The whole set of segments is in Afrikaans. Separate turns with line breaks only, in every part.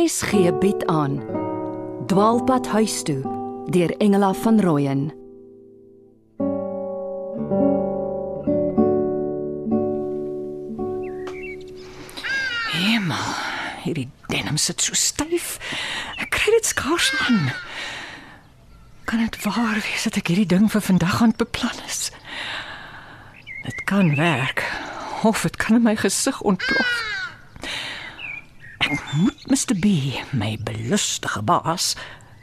RSG bied aan Dwaalpad huis toe deur Engela van Rooyen
Hemel, hierdie denim sit so styf. Ek kry dit skaars aan. Kan dit waar wees dat ek hierdie ding vir vandag aan beplan is? Dit kan werk. Of dit kan in my gesig ontplof. Ek moet Mr B, my belustige baas,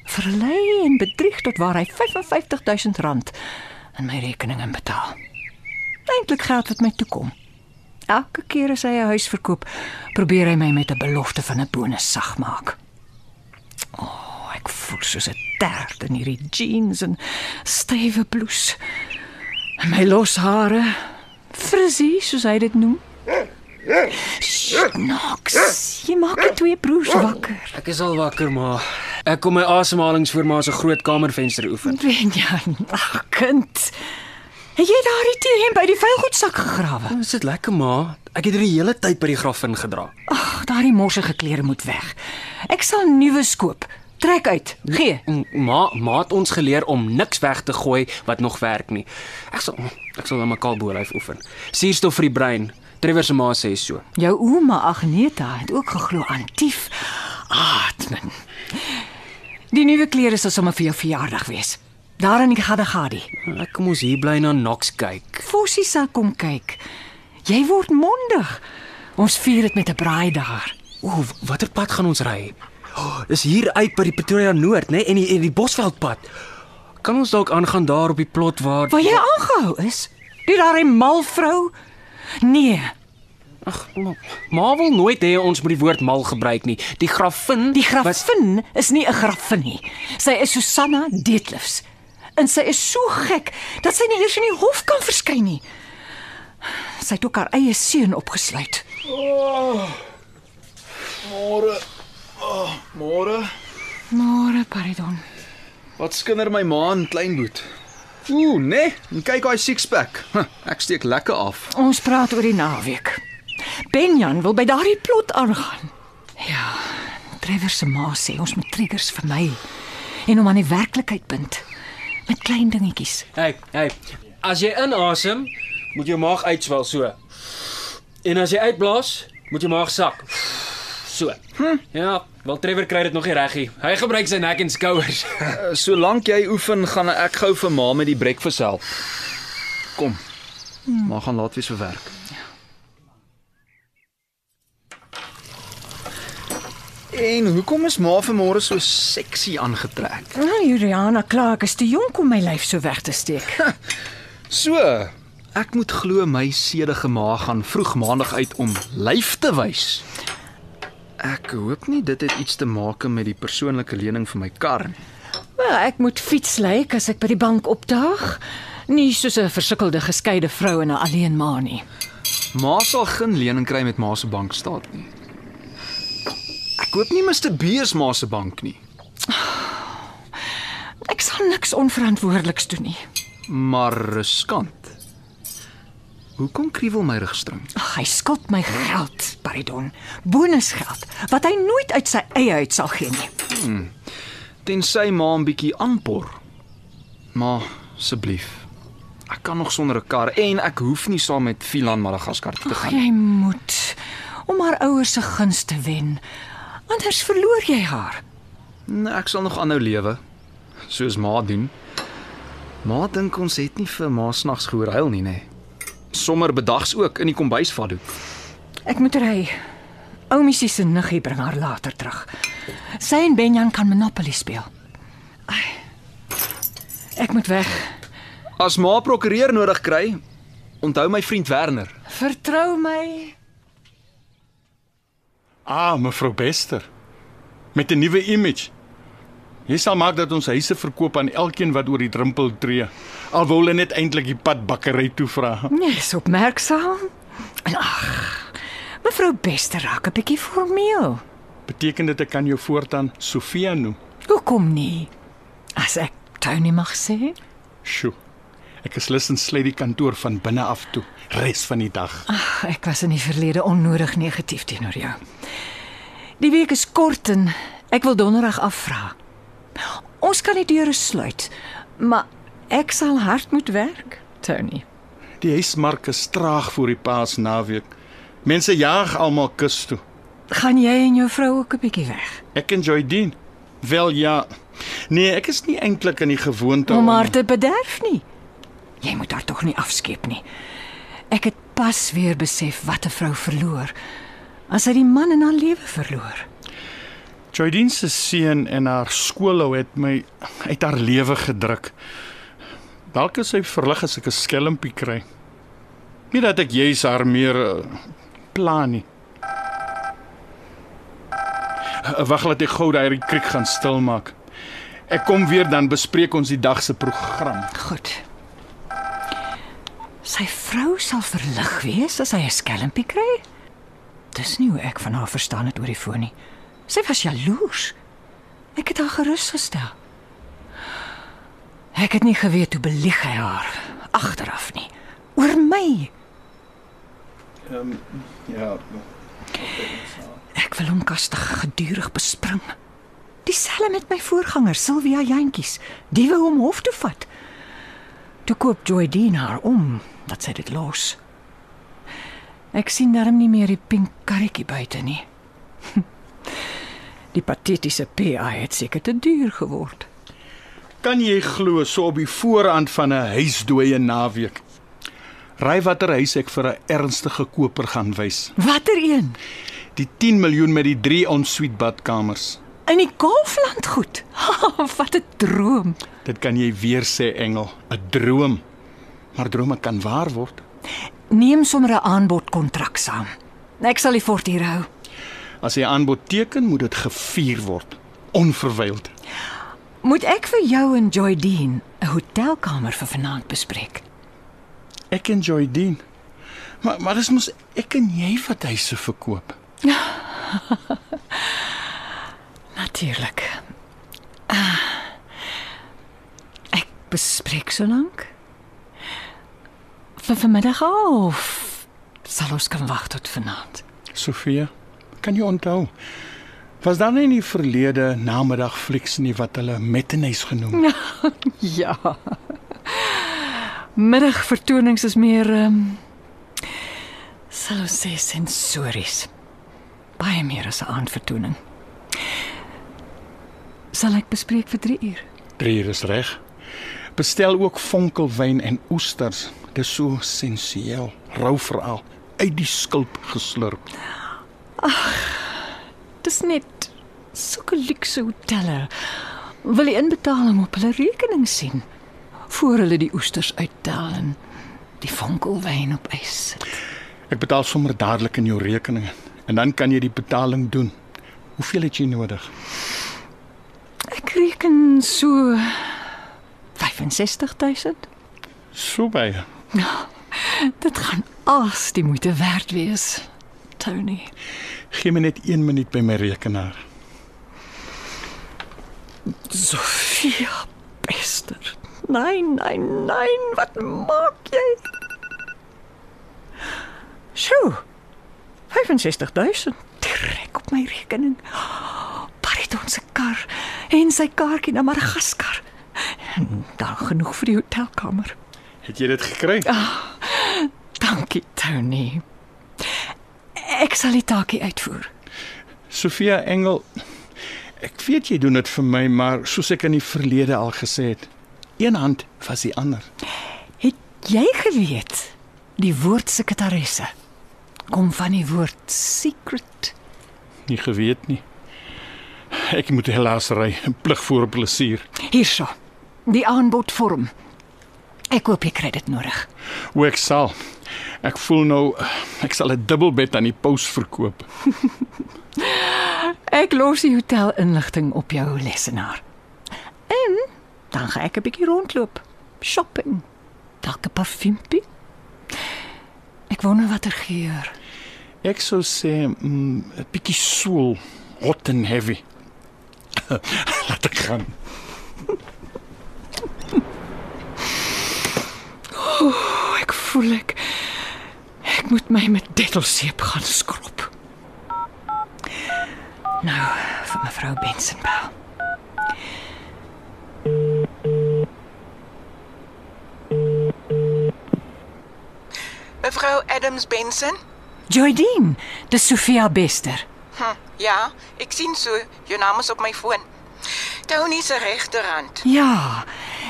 verlei en bedrieg tot waar hy 55000 rand in my rekening inbetaal. Eintlik geld wat my toekom. Elke keer as hy 'n huis verkoop, probeer hy my met 'n belofte van 'n bonus sag maak. O, oh, ek voel soos 'n tert in hierdie jeans en stywe blouse. En my los hare, frizzy soos hy dit noem. Knox, jy maak die twee broers wakker.
Ek is al wakker, maar ek kom my asemhalingsformaat se groot kamervenster oefen.
Benjan, ag kind. Het jy daardie tee by die vuilgoedsak gegrawe?
Is dit lekker, ma? Ek het dit die hele tyd by die graf ingedra.
Ag, daardie morsige klere moet weg. Ek sal nuwe koop. Trek uit. Gee.
Ma, ma het ons geleer om niks weg te gooi wat nog werk nie. Ek sal ek sal net my kalbolyf oefen. Suurstof vir die brein. Trevor se ma sê so.
Jou ouma Agneta het ook geglo aan tief atmen. Die nuwe klere sal sommer vir jou verjaardag wees. Daar in die Gadagadi.
Ek kom ons hier bly na Knox kyk.
Fossie sal kom kyk. Jy word mondig. Ons vier dit met 'n braai daar.
O, watter pad gaan ons ry? Oh, dis hier uit by die Pretoria Noord, né? Nee? En die en die Bosveldpad. Kan ons dalk aangaan daar op die plot waar
Waar jy aangehou is? Die daai mal vrou? Nee,
Ag, ma, ma wil nooit hê ons moet die woord mal gebruik nie. Die grafin,
die grafin is nie 'n grafin nie. Sy is Susanna Deetlefs. En sy is so gek dat sy nie eers in die hof kan verskyn nie. Sy het ook haar eie seun opgesluit.
Môre. Oh, môre.
Môre, pardon.
Wat skinder my ma in kleinboet? Ooh, nee, en kyk daai six-pack. Huh, Ek steek lekker af.
Ons praat oor die naweek. Benjan wil by daardie plot aangaan. Ja, Trevor se ma sê ons moet triggers vermy en hom aan die werklikheid bind met klein dingetjies.
Hey, hey. As jy inasem, moet jou maag uitswel so. En as jy uitblaas, moet jou maag sak. So. Hm? Ja, wel Trevor kry dit nog nie reg nie. Hy gebruik sy nek en skouers.
Uh, Solank jy oefen, gaan ek gou vir ma met die breakfast help. Kom. Ma gaan laat wees vir werk. En hoekom is ma vanmôre so seksie aangetrek?
Nou, Juliana, klaar, ek is te jonk om my lyf so weg te steek.
So, ek moet glo my sedige ma gaan vroeg maandag uit om lyf te wys. Ek hoop nie dit het iets te maak met die persoonlike lening vir my kar nie.
Wel, ek moet fiets lyk as ek by die bank opdaag. Nie soos 'n versukkelde geskeide vrou en 'n alleen ma nie.
Ma sal geen lening kry met ma se bankstaat nie. Ek hoop nie Mr B is ma se bank nie,
Ek sal niks onverantwoordeliks doen nie.
maar riskant. Hoekom kriewel my rugstring?
Ag, hy skuld my geld, pardon. Bonusgeld wat hy nooit uit sy eie uit sal gee nie.
Tensy ma 'n bietjie aanpor. Ma, asseblief. Ek kan nog sonder 'n kar en ek hoef nie saam met Filan Madagaskar te gaan nie.
jy moet om haar ouers se guns te wen. Anders verloor jy haar.
Nee, ek sal nog aanhou lewe soos ma doen. Ma dink ons het nie vir ma snags gehoor huil nie, nê. Nee. Sommer bedags ook in die kombuisvadoek.
Ek moet ry. Oumie se niggie bring haar later terug. Sy en Benjan kan Monopoly speel. Ai. Ek moet weg.
As ma prokureur nodig kry, onthou my vriend Werner.
Vertrou my.
Ah, mevrou Bester. Met 'n nuwe image. Jy sal maak dat ons huise verkoop aan elkeen wat oor die drempel tree. Al wou hulle net eintlik die pad bakkery toe vra.
Nee, is opmerksaam. En ag, mevrou Bester raak 'n bietjie formeel.
Beteken dit ek kan jou voortaan Sofia noem?
Hoekom nie? As ek Tony mag sê?
Sjoe. Ek is lus en sluit die kantoor van binne af toe, res van die dag.
Ag, ek was in die verlede onnodig negatief teenoor jou. Die week is kort en ek wil donderdag afvra. Ons kan die deure sluit, maar ek sal hard moet werk, Tony.
Die huismark is traag voor die Paasnaweek. Mense jaag almal kus toe.
Gaan jy en jou vrou ook 'n bietjie weg?
Ek enjoy dien. Wel ja. Nee, ek is nie eintlik in die gewoonte
Om haar te bederf nie. Jy moet haar tog nie afskeep nie. Ek het pas weer besef wat 'n vrou verloor as sy die man in haar lewe verloor.
Joydien se seun en haar skoolhou het my uit haar lewe gedruk. Dalk is sy verlig as ek 'n skelmpie kry. Nie dat ek juis haar meer uh, plan nie. Uh, Wag laat ek gou daai kriek gaan stilmaak. Ek kom weer dan bespreek ons die dag se program.
Goed. Sy vrou sal verlig wees as hy 'n skelmpie kry. Dis nie hoe ek van haar verstaan het oor die foon nie. Sy was jaloers. Ek het haar gerus gestel. Ek het nie geweet hoe belieg hy haar agteraf nie. Oor my.
Ja.
Ek wil hom kastig gedurig bespring. Dieselfde met my voorganger Sylvia Jantjies. Die wou hom hof toe vat. Toe koop Joy Dean haar om dat sy dit los. Ek sien darm nie meer die pink karretjie buite nie. Die patetiese PA het seker te duur geword.
Kan jy glo so op die voorhand van 'n huisdooie naweek? Ry watter huis ek vir 'n ernstige koper gaan wys.
Watter een?
Die 10 miljoen met die 3 ensuite badkamers.
In die Kaapland goed. Wat 'n droom.
Dit kan jy weer sê engel, 'n droom. Maar drome kan waar word.
Neem sommer 'n aanbodkontrak saam. Ek sal die fort hier hou.
As jy aanbod teken, moet dit gevier word, onverwyld.
Moet ek vir jou en Joy Dean 'n hotelkamer vir vanaand bespreek?
Ek enjoy dien. Maar maar dis mos ek en jy wat huise verkoop.
Natuurlik. Ah, ek bespreek so lank. Vir vanmiddag of sal ons kan wag tot vanaand?
Sofia, kan jy onthou? Was daar nie in die verlede namiddag flieks nie wat hulle mettenhuis genoem?
Ja. Middagvertonings is meer ehm um, sal ons sê sensories. Baie meer as 'n aandvertoning. Sal ek bespreek vir 3 uur?
3 uur is reg. Bestel ook vonkelwyn en oesters. Dis so sensueel, rou veral uit die skulp geslurp.
Dis net sulke luukse hotelle. Wil die inbetaling op hulle rekening sien voor hulle die oesters uittel en die vonkelwyn op ys sit.
Ek betaal sommer dadelik in jou rekening en dan kan jy die betaling doen. Hoeveel het jy nodig?
Ek reken so 65000.
So baie.
Dit gaan as die moeite werd wees. Tony.
Gee my net 1 minuut by my rekenaar.
Sofia Bester. Nein, nein, nein, wat maak jy? Sjoe. 65000 direk op my rekening. Bariton se kar en sy kaartjie na Madagaskar. En dan genoeg vir die hotelkamer.
Het jy dit gekry?
Dankie, Tony. Ek sal die taakie uitvoer.
Sofia Engel, ek weet jy doen dit vir my, maar soos ek in die verlede al gesê het, een hand was die ander.
Het jy geweet die woord sekretaresse kom van die woord secret?
Nie geweet nie. Ek moet helaas ry, plig voor plesier.
Hierso. Die aanbodvorm. Ek hoop jy kry dit nodig.
Hoe ek sal. Ek voel nou ek sal 'n dubbelbed aan die pos verkoop.
Ek los die hotel inligting op jou lesenaar. En dan gaan ek 'n bietjie rondloop. Shopping. Dalk 'n parfuumpie. Ek wonder watter geur.
Ek sou sê mm, 'n bietjie soul, hot and heavy. Laat ek gaan.
O, ek voel ek ek moet my met dettelseep gaan skrob. Nou, vir mevrou Benson bel.
Mevrou Adams Benson?
Joydeen, dis Sofia Bester.
Hm, ja, ek sien so. Jou naam is op my foon. Tony se regterhand.
Ja.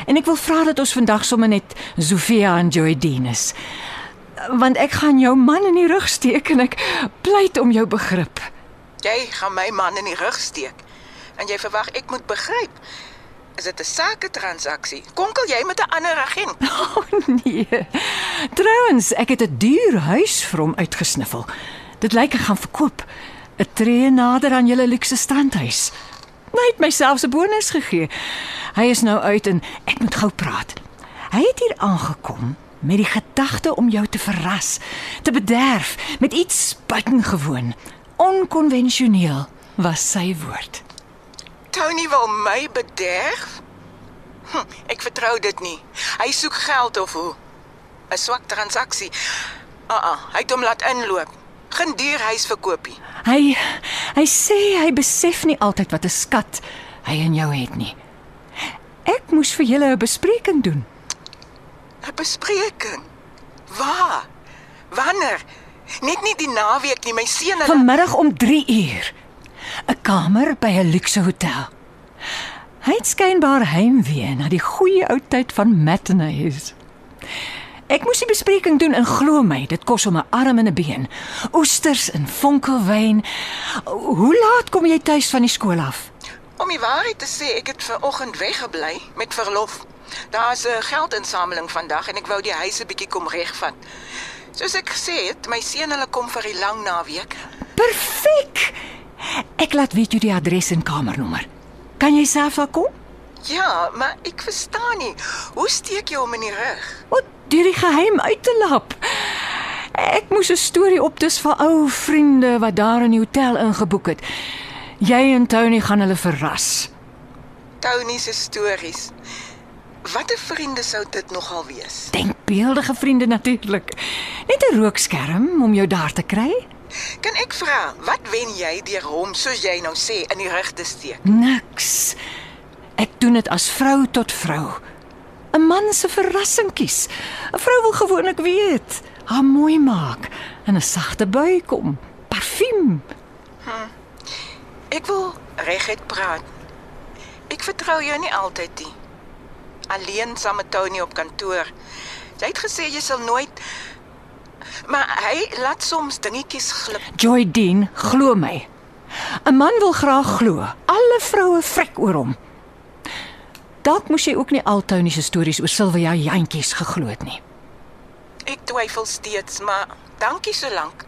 En ek wil vra dat ons vandag sommer net Sofia en Joydeen is. Want ek gaan jou man in die rug steek en ek pleit om jou begrip.
Jy gaan my man in die rug steek. En jy verwag ek moet begryp. Is dit 'n sake transaksie? Konkel jy met 'n ander agent?
O oh, nee. Trouwens, ek het 'n duur huis vir hom uitgesniffel. Dit lyk ek gaan verkoop. 'n Tree nader aan julle luukse strandhuis. Hy het myself 'n bonus gegee. Hy is nou uit en ek moet gou praat. Hy het hier aangekom met die gedagte om jou te verras, te bederf met iets buitengewoon, onkonvensioneel was sy woord.
Tony wil my bederf? Hm, ek vertrou dit nie. Hy soek geld of hoe? 'n Swak transaksie. Ah, uh -uh, hy het hom laat inloop. Geen duur huis verkoopie.
Hy hy sê hy besef nie altyd wat 'n skat hy in jou het nie. Ek moes vir julle 'n bespreking doen.
'n Bespreking? Waar? Wanneer? Net nie die naweek nie, my seun. hulle-
Vanmiddag om 3 uur. 'n Kamer by 'n luukse hotel. Hy het skynbaar heimwee na die goeie ou tyd van matinees. Ek moes die bespreking doen en glo my, dit kos hom 'n arm en 'n been. Oesters en vonkelwyn. Hoe laat kom jy tuis van die skool af?
Om die waarheid te sê, ek het vanoggend weggebly met verlof. Daar's 'n geldinsameling vandag en ek wou die huis 'n bietjie kom regvat. Soos ek gesê het, my seun hulle kom vir die lang naweek.
Perfek. Ek laat weet jy die adres en kamernommer. Kan jy self daar kom?
Ja, maar ek verstaan nie. Hoe steek jy hom in die rug?
Wat deur die geheim uit te lap. Ek moes 'n storie opdis vir ou vriende wat daar in die hotel ingeboek het. Jy en Tony gaan hulle verras.
Tony se stories. Watter vriende sou dit nogal wees?
Denkbeeldige vriende natuurlik. Net 'n rookskerm om jou daar te kry?
Kan ek vra, wat wen jy deur hom soos jy nou sê in die rug te steek?
Niks. Ek doen dit as vrou tot vrou. 'n Man se verrassing kies. 'n Vrou wil gewoonlik weet, haar mooi maak en 'n sagte bui kom. Parfuum.
Ek wil reguit praat. Ek vertrou jou nie altyd nie. Alleen saam met Tony op kantoor. Jy het gesê jy sal nooit Maar hy laat soms dingetjies glip.
Joy Dean, glo my. 'n Man wil graag glo. Alle vroue vrek oor hom. Dalk moes jy ook nie al Tony se stories oor Silvia jantjies geglo het nie.
Ek twyfel steeds, maar dankie so lank.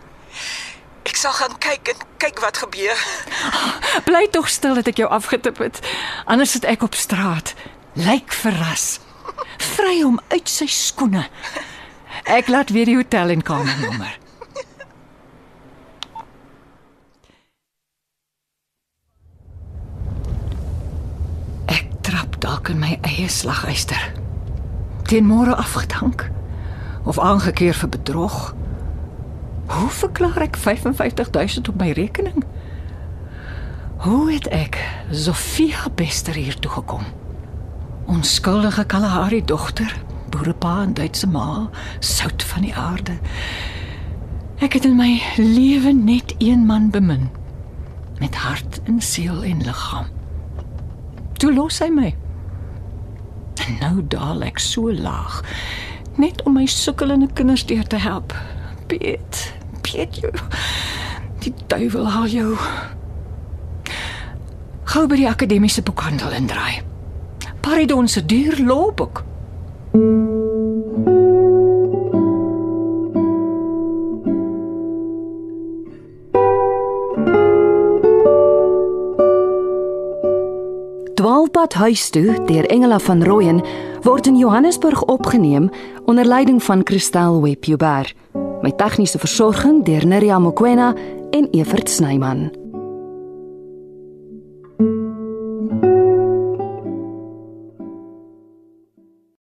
Ek sal gaan kyk en kyk wat gebeur.
Bly tog stil dat ek jou afgetip het. Anders sit ek op straat. Lyk verras. Vry hom uit sy skoene. Ek laat weer die hotel en kamernommer. Ek trap dalk in my eie slaguister. Teen môre afgedank of aangekeer vir bedrog. Hoe verklaar ek 55000 op my rekening? Hoe het ek Sofia Bester hier toe gekom? Onskuldige Kalahari dogter, boerepa en Duitse ma, sout van die aarde. Ek het in my lewe net een man bemin met hart en siel en liggaam. Toe los hy my. En nou daal ek so laag net om my sukkelende kinders deur te help. Piet, Piet jou. Die duiwel haal jou. Gou by die akademiese boekhandel indraai. Paridon se duur loopboek.
Dwaalpad huis toe deur Engela van Rooyen word in Johannesburg opgeneem onder leiding van Christel Webber met tegniese versorging deur Neriya Mkwena en Evert Snyman.